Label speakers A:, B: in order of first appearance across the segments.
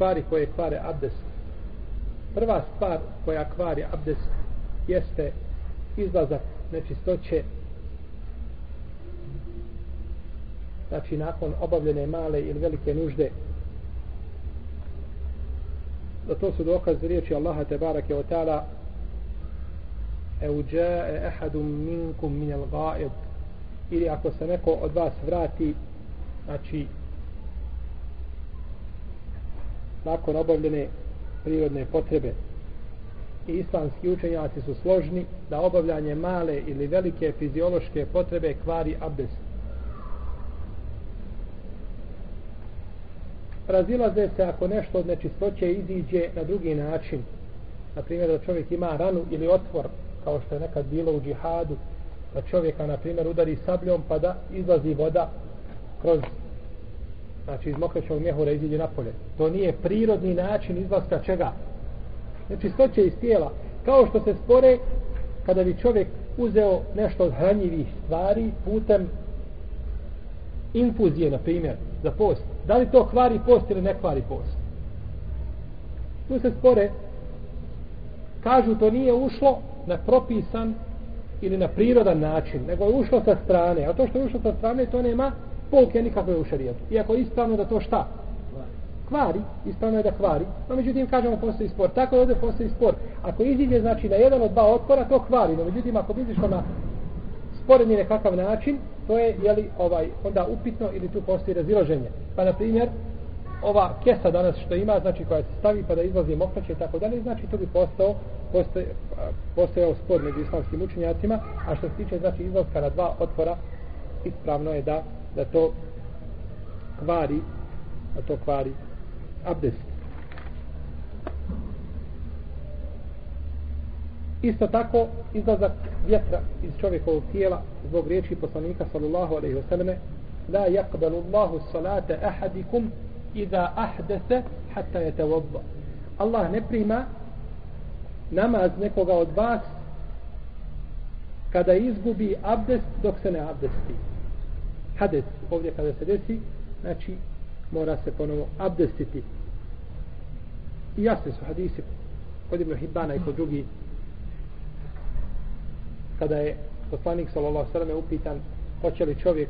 A: stvari koje kvare abdest. Prva stvar koja kvari abdest jeste izlazak nečistoće. Znači nakon obavljene male ili velike nužde. Da to su dokaz riječi Allaha te barake o ta'ala euđae ehadum minkum minel gaid ili ako se neko od vas vrati znači nakon obavljene prirodne potrebe i islamski učenjaci su složni da obavljanje male ili velike fiziološke potrebe kvari abdest. Razilaze se ako nešto od nečistoće iziđe na drugi način. Na primjer da čovjek ima ranu ili otvor, kao što je nekad bilo u džihadu, da čovjeka, na primjer, udari sabljom pa da izlazi voda kroz znači iz mokrećog mjehura iziđe napolje. To nije prirodni način izlaska čega? Nečistoće iz tijela. Kao što se spore kada bi čovjek uzeo nešto od hranjivih stvari putem infuzije, na primjer, za post. Da li to kvari post ili ne kvari post? Tu se spore kažu to nije ušlo na propisan ili na prirodan način, nego je ušlo sa strane. A to što je ušlo sa strane, to nema pouke nikakve u šarijetu. Iako je ispravno da to šta? Kvari, ispravno je da kvari. No međutim, kažemo, postoji spor. Tako je ovdje postoji spor. Ako iziđe, znači, na jedan od dva otpora, to kvari. No međutim, ako bi izišlo na sporedni nekakav način, to je, jeli, ovaj, onda upitno ili tu postoji raziloženje. Pa, na primjer, ova kesa danas što ima, znači koja se stavi pa da izlazi mokraće i tako dalje, znači to bi postao, postoje, postojao spor među islamskim učenjacima, a što se tiče znači izlaska na dva otvora, ispravno je da da to kvari da to kvari abdest. Isto tako izlazak vjetra iz čovjekovog tijela zbog riječi poslanika sallallahu alaihi wa selleme la yakbalu Allahu salata ahadikum iza ahdese hatta je te Allah ne prima namaz nekoga od vas kada izgubi abdest dok se ne abdesti hades ovdje kada se desi znači mora se ponovo abdestiti. I jasne su hadisi kod Ibn Hibbana i kod drugi kada je poslanik sallallahu sallam upitan hoće li čovjek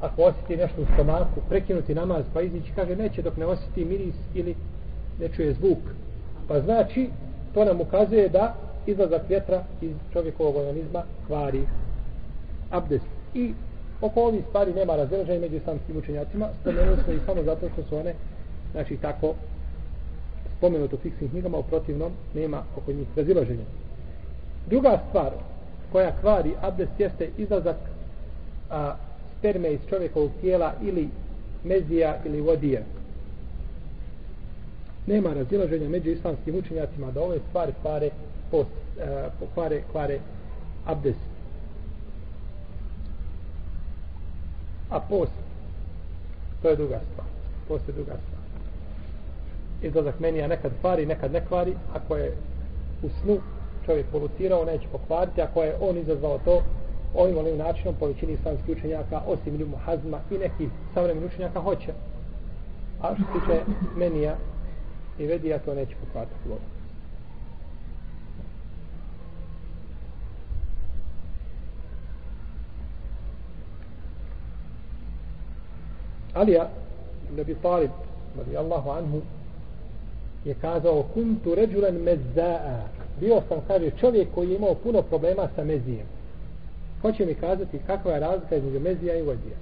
A: ako osjeti nešto u stomaku prekinuti namaz pa izići kaže neće dok ne osjeti miris ili ne čuje zvuk. Pa znači to nam ukazuje da izlazak vjetra iz čovjekovog organizma kvari abdest. I Oko ovih stvari nema razilaženja među islamskim učenjacima, spomenuli smo i samo zato što su one, znači tako, spomenuto u fiksnim knjigama, u protivnom nema oko njih razilaženja. Druga stvar koja kvari abdest jeste izlazak a, sperme iz čovjekovog tijela ili mezija ili vodija. Nema razilaženja među islamskim učenjacima da ove stvari kvare, post, a, kvare, kvare abdest. A post, to je druga stvar. Post je druga stvar. Izlazak menija nekad kvari, nekad ne kvari. Ako je u snu čovjek polutirao, neće pokvariti. Ako je on izazvao to, ovim onim načinom, po većini islamskih učenjaka, osim ljumu hazma i nekih savremenih učenjaka, hoće. A što se tiče menija i vedija, to neće pokvariti Alija ibn Abi Talib radijallahu anhu je kazao kuntu ređulen mezzaa. Bio sam kaže čovjek koji je imao puno problema sa mezijem. Hoće mi kazati kakva je razlika između mezija i vodija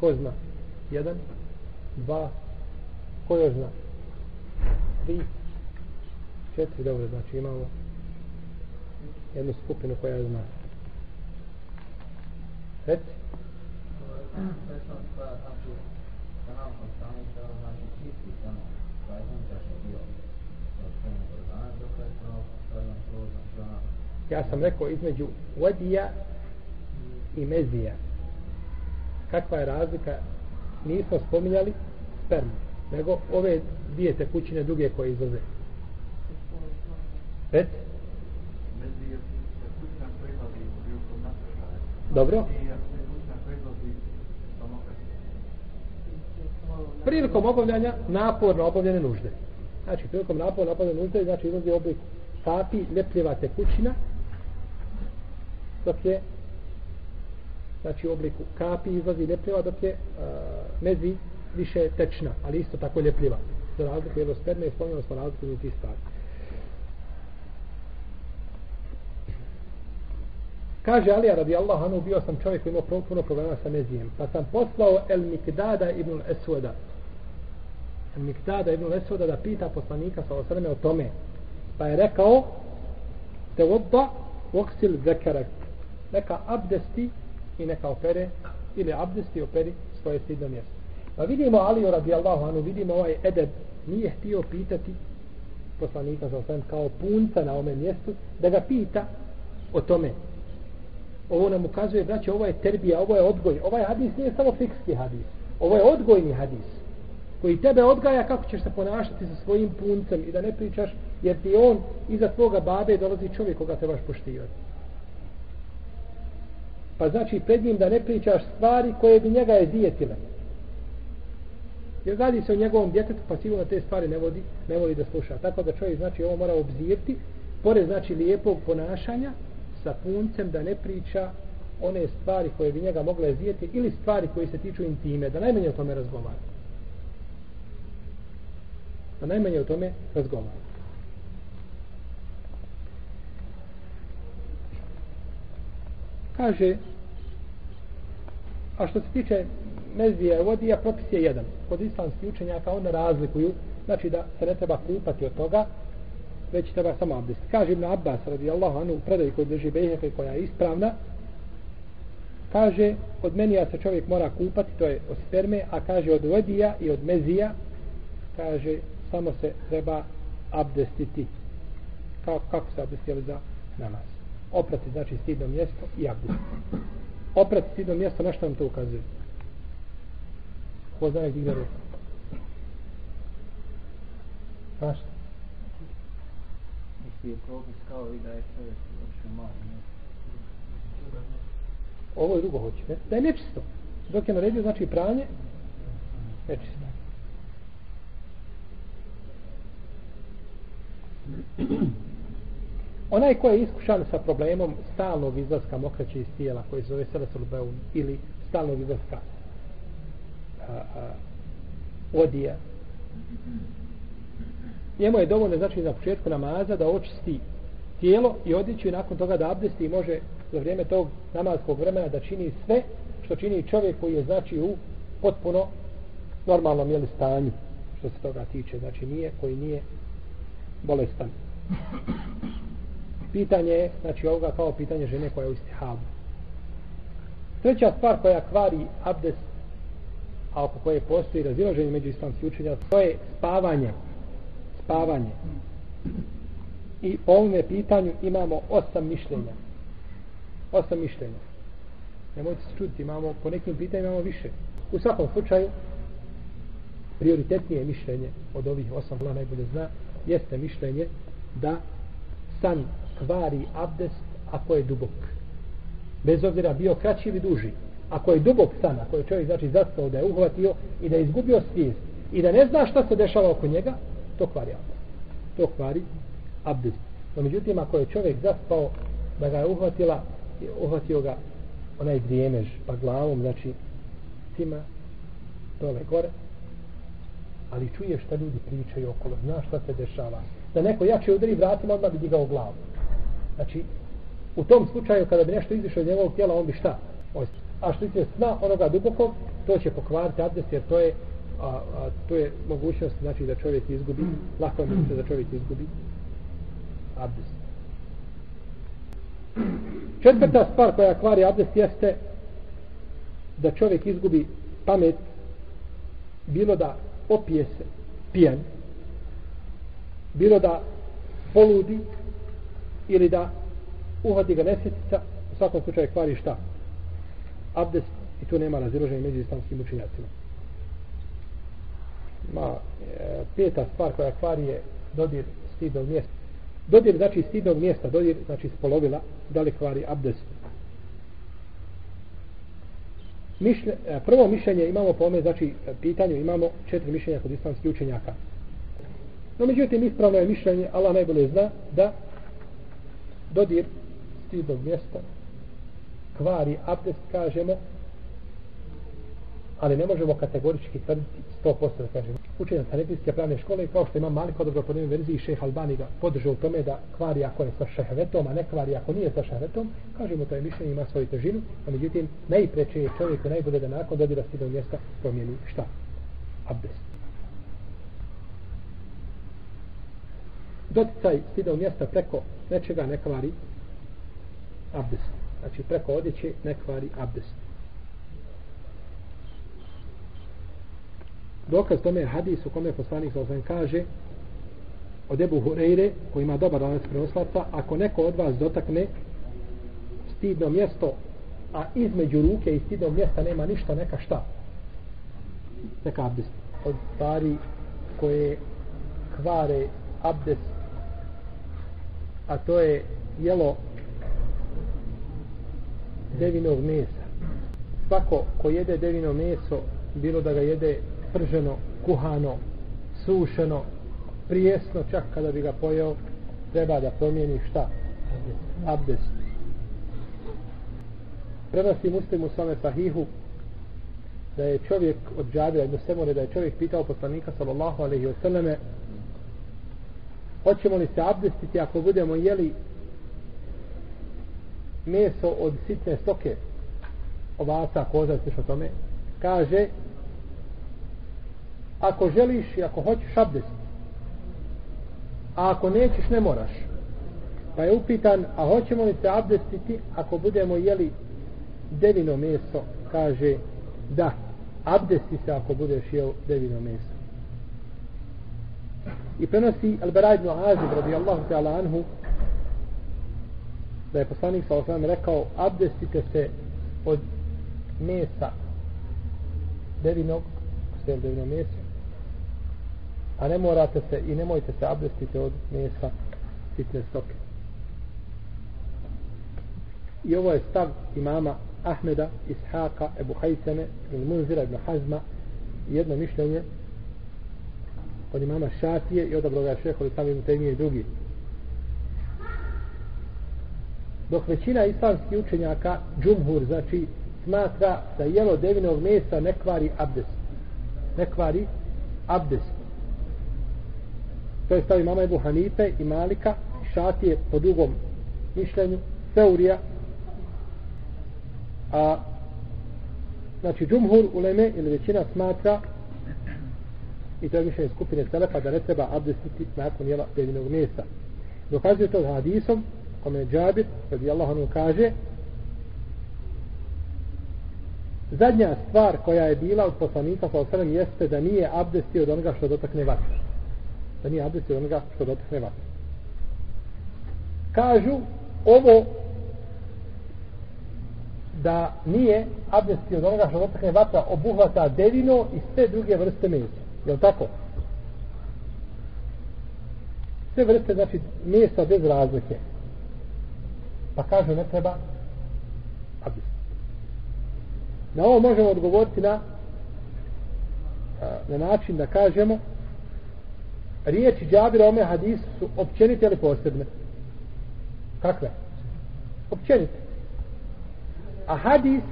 A: ko zna? Jedan dva ko još zna? Tri četiri dobro znači imamo jednu skupinu koja zna. Reci. Ja sam rekao između vodija i mezija. Kakva je razlika? Nismo spominjali spermu, nego ove dvije tekućine druge koje izlaze. Reci. Dobro. Prilikom obavljanja naporno obavljene nužde. Znači, prilikom naporno obavljene nužde, znači izlazi oblik kapi, ljepljiva tekućina, dok je znači u obliku kapi izlazi ljepljiva, dok je uh, mezi više tečna, ali isto tako ljepljiva. Za razliku jedno sperme i spomenuli smo razliku u tih stvari. Kaže Alija radijallahu anhu, bio sam čovjek koji imao puno problema sa mezijem. Pa sam poslao El Mikdada ibn Eswada. Miktada ibn Lesoda da pita poslanika sa osrme o tome. Pa je rekao, te odba voksil zekarak. Neka abdesti i neka opere, ili abdesti operi svoje stidno mjesto. Pa vidimo Aliju radijallahu anu, vidimo ovaj edeb, nije htio pitati poslanika sa osrme kao punca na ome mjestu, da ga pita o tome ovo nam ukazuje, braće, ovo je terbija, ovo je odgoj. Ovaj hadis nije samo fikski hadis. Ovo je odgojni hadis. Koji tebe odgaja kako ćeš se ponašati sa svojim puncem i da ne pričaš, jer ti on iza tvoga babe dolazi čovjek koga trebaš poštivati. Pa znači pred njim da ne pričaš stvari koje bi njega ezijetile. Jer radi se o njegovom djetetu, pa sigurno te stvari ne vodi, ne voli da sluša. Tako da čovjek znači ovo mora obzirti, pored znači lijepog ponašanja, sa puncem da ne priča one stvari koje bi njega mogle zijeti ili stvari koje se tiču intime, da najmanje o tome razgovara. Da najmanje o tome razgovara. Kaže, a što se tiče mezije vodija, propis je jedan. Kod islamskih učenjaka onda razlikuju, znači da se ne treba kupati od toga, već treba samo abdest. Kaže Ibn Abbas radijallahu anhu u predaju koji drži Bejhefe koja je ispravna, kaže od menija se čovjek mora kupati, to je od sperme, a kaže od vodija i od mezija, kaže samo se treba abdestiti. Kako, kako se abdestili za namaz? Oprati znači stidno mjesto i abdest. Oprati stidno mjesto, na što vam to ukazuje? Ko zna nek digne ruku? Na što?
B: isti je propis kao i da je čovjek uopšte mali.
A: Ovo je drugo hoće. Ne? Da je nečisto. Dok je naredio znači pranje, nečisto. Onaj ko je iskušan sa problemom stalnog izlaska mokraće iz tijela, koji se zove Selesulbeun, ili stalnog izlaska a, a, odija, njemu je dovoljno znači na početku namaza da očisti tijelo i odjeću i nakon toga da abdesti i može za vrijeme tog namazskog vremena da čini sve što čini čovjek koji je znači u potpuno normalnom jeli stanju što se toga tiče. Znači nije koji nije bolestan pitanje je znači ovoga kao pitanje žene koja je u istihabu treća stvar koja kvari abdest a oko koje postoji razilaženje među islamski učenja to je spavanje spavanje. I po ovome pitanju imamo osam mišljenja. Osam mišljenja. Nemojte se čuditi, imamo, po nekim pitanjima imamo više. U svakom slučaju, prioritetnije mišljenje od ovih osam, Allah najbolje zna, jeste mišljenje da san kvari abdest ako je dubok. Bez obzira bio kraći ili duži. Ako je dubok san, ako je čovjek znači zastao da je uhvatio i da je izgubio svijest i da ne zna šta se dešava oko njega, to kvari abdest. To kvari abdest. No međutim, ako je čovjek zaspao da ga je uhvatila, uhvatio ga onaj grijemež pa glavom, znači cima dole gore, ali čuje šta ljudi pričaju okolo, zna šta se dešava. Da neko jače udari vratima, odmah bi digao glavu. Znači, u tom slučaju, kada bi nešto izišlo iz njegovog tijela, on bi šta? A što se sna onoga dubokog, to će pokvariti abdest, jer to je a, a to je mogućnost znači da čovjek izgubi lako je da čovjek izgubi abdest četvrta stvar koja kvari abdest jeste da čovjek izgubi pamet bilo da opije se pijan bilo da poludi ili da uhvati ga nesjetica u svakom slučaju kvari šta abdest i tu nema raziloženja među islamskim učinjacima ma e, peta stvar koja kvari je dodir stidnog mjesta. Dodir znači stidnog mjesta, dodir znači spolovila, da li kvari abdest. Mišlje, e, prvo mišljenje imamo po ome, znači e, pitanju imamo četiri mišljenja kod islamskih učenjaka. No međutim, ispravno je mišljenje, Allah najbolje zna, da dodir stidnog mjesta kvari abdest, kažemo, ali ne možemo kategorički tvrditi 100% da kažemo. Učenje sanepijske pravne škole, kao što ima mali kod dobro po verziji, šeh Albani ga podržao u tome da kvari ako je sa šehvetom, a ne kvari ako nije sa šehvetom, kažemo to je mišljenje, ima svoju težinu, a međutim, najpreće je čovjek najbolje da nakon dodira stidnog mjesta promijeni šta? Abdest. Doticaj stidog mjesta preko nečega ne kvari abdest. Znači preko odjeće ne kvari abdest. Dokaz tome je hadis u kome poslanik sa osam kaže od Ebu Hureyre koji ima dobar lanac prenoslaca ako neko od vas dotakne stidno mjesto a između ruke i stidnog mjesta nema ništa neka šta neka abdest od stvari koje kvare abdest a to je jelo devinog mesa svako ko jede devino meso bilo da ga jede prženo, kuhano, sušeno, prijesno, čak kada bi ga pojeo, treba da promijeni šta? Abdest. Prenosi muslim u svome sahihu da je čovjek od džabira jedno semore da je čovjek pitao poslanika sallallahu alaihi wasallame hoćemo li se abdestiti ako budemo jeli meso od sitne stoke? Ovaca, koza, sliš što tome. Kaže ako želiš i ako hoćeš abdest a ako nećeš ne moraš. Pa je upitan a hoćemo li se abdestiti ako budemo jeli devino meso? Kaže da. Abdesti se ako budeš jeo devino meso i prenosi Al-Bara ibn Azib radijallahu ta'ala anhu da je poslanik sa osvam rekao abdestite se od mesa devinog ste devino meso a ne morate se i nemojte se abdestiti od mesa sitne stoke. I ovo je stav imama Ahmeda, Ishaka, Ebu Hajseme, Ibn Munzira, Ibn Hazma jedno mišljenje od imama Šatije i odabro ga šeho i sami mutemije i drugi. Dok većina islamskih učenjaka džumhur znači smatra da jelo devinog mesa ne kvari abdest. Ne kvari abdest. To je stavi mama Ebu Hanife i Malika, Šatije po drugom mišljenju, Seurija, a znači Džumhur Uleme ili većina smatra i to je mišljenje skupine Selefa da ne treba abdestiti nakon jela pedinog mjesta. Dokazuje to hadisom kome je Džabir, radi Allah ono kaže zadnja stvar koja je bila od poslanika sa osrem jeste da nije abdestio od onoga što dotakne vatra da nije abdestio od onoga što dotakne vatra. Kažu ovo da nije abdestio od onoga što dotakne vatra obuhvata devino i sve druge vrste mesa. Je li tako? Sve vrste, znači, mjesta bez razlike. Pa kažu ne treba abdest. Na ovo možemo odgovoriti na na način da kažemo riječi Džabira ome hadisu su općenite ili posebne? Kakve? Općenite. A hadis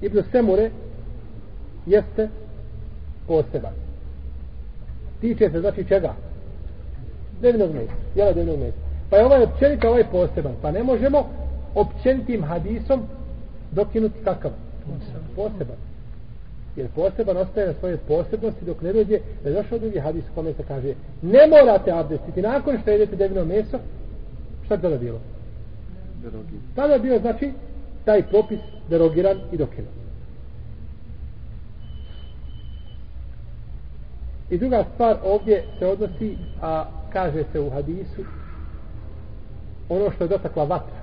A: Ibn Semure jeste poseban. Tiče se znači čega? Devinog mjesta. Jela devinog mjesta. Pa je ovaj općenito, ovaj poseban. Pa ne možemo općenitim hadisom dokinuti kakav? Poseban. jer poseban ostaje na svoje posebnosti dok ne dođe da došao drugi hadis u kome se kaže ne morate abdestiti nakon što jedete devino meso šta je tada bilo? Derogiran. tada je bio znači taj propis derogiran i dokinut i druga stvar ovdje se odnosi a kaže se u hadisu ono što je dotakla vatra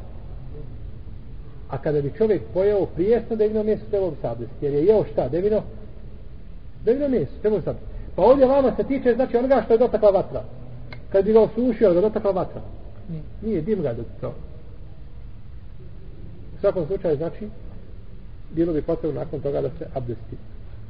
A: A kada bi čovjek pojeo prijesno devino mjesto, trebalo bi sabljesti. Jer je jeo šta? Devino? Devino mjesto, trebalo bi sabljesti. Pa ovdje vama se tiče, znači onoga što je dotakla vatra. Kad bi ga osušio, da dotakla vatra. Nije, Nije dim ga dotakao. U svakom slučaju, znači, bilo bi potrebno nakon toga da se abdesti.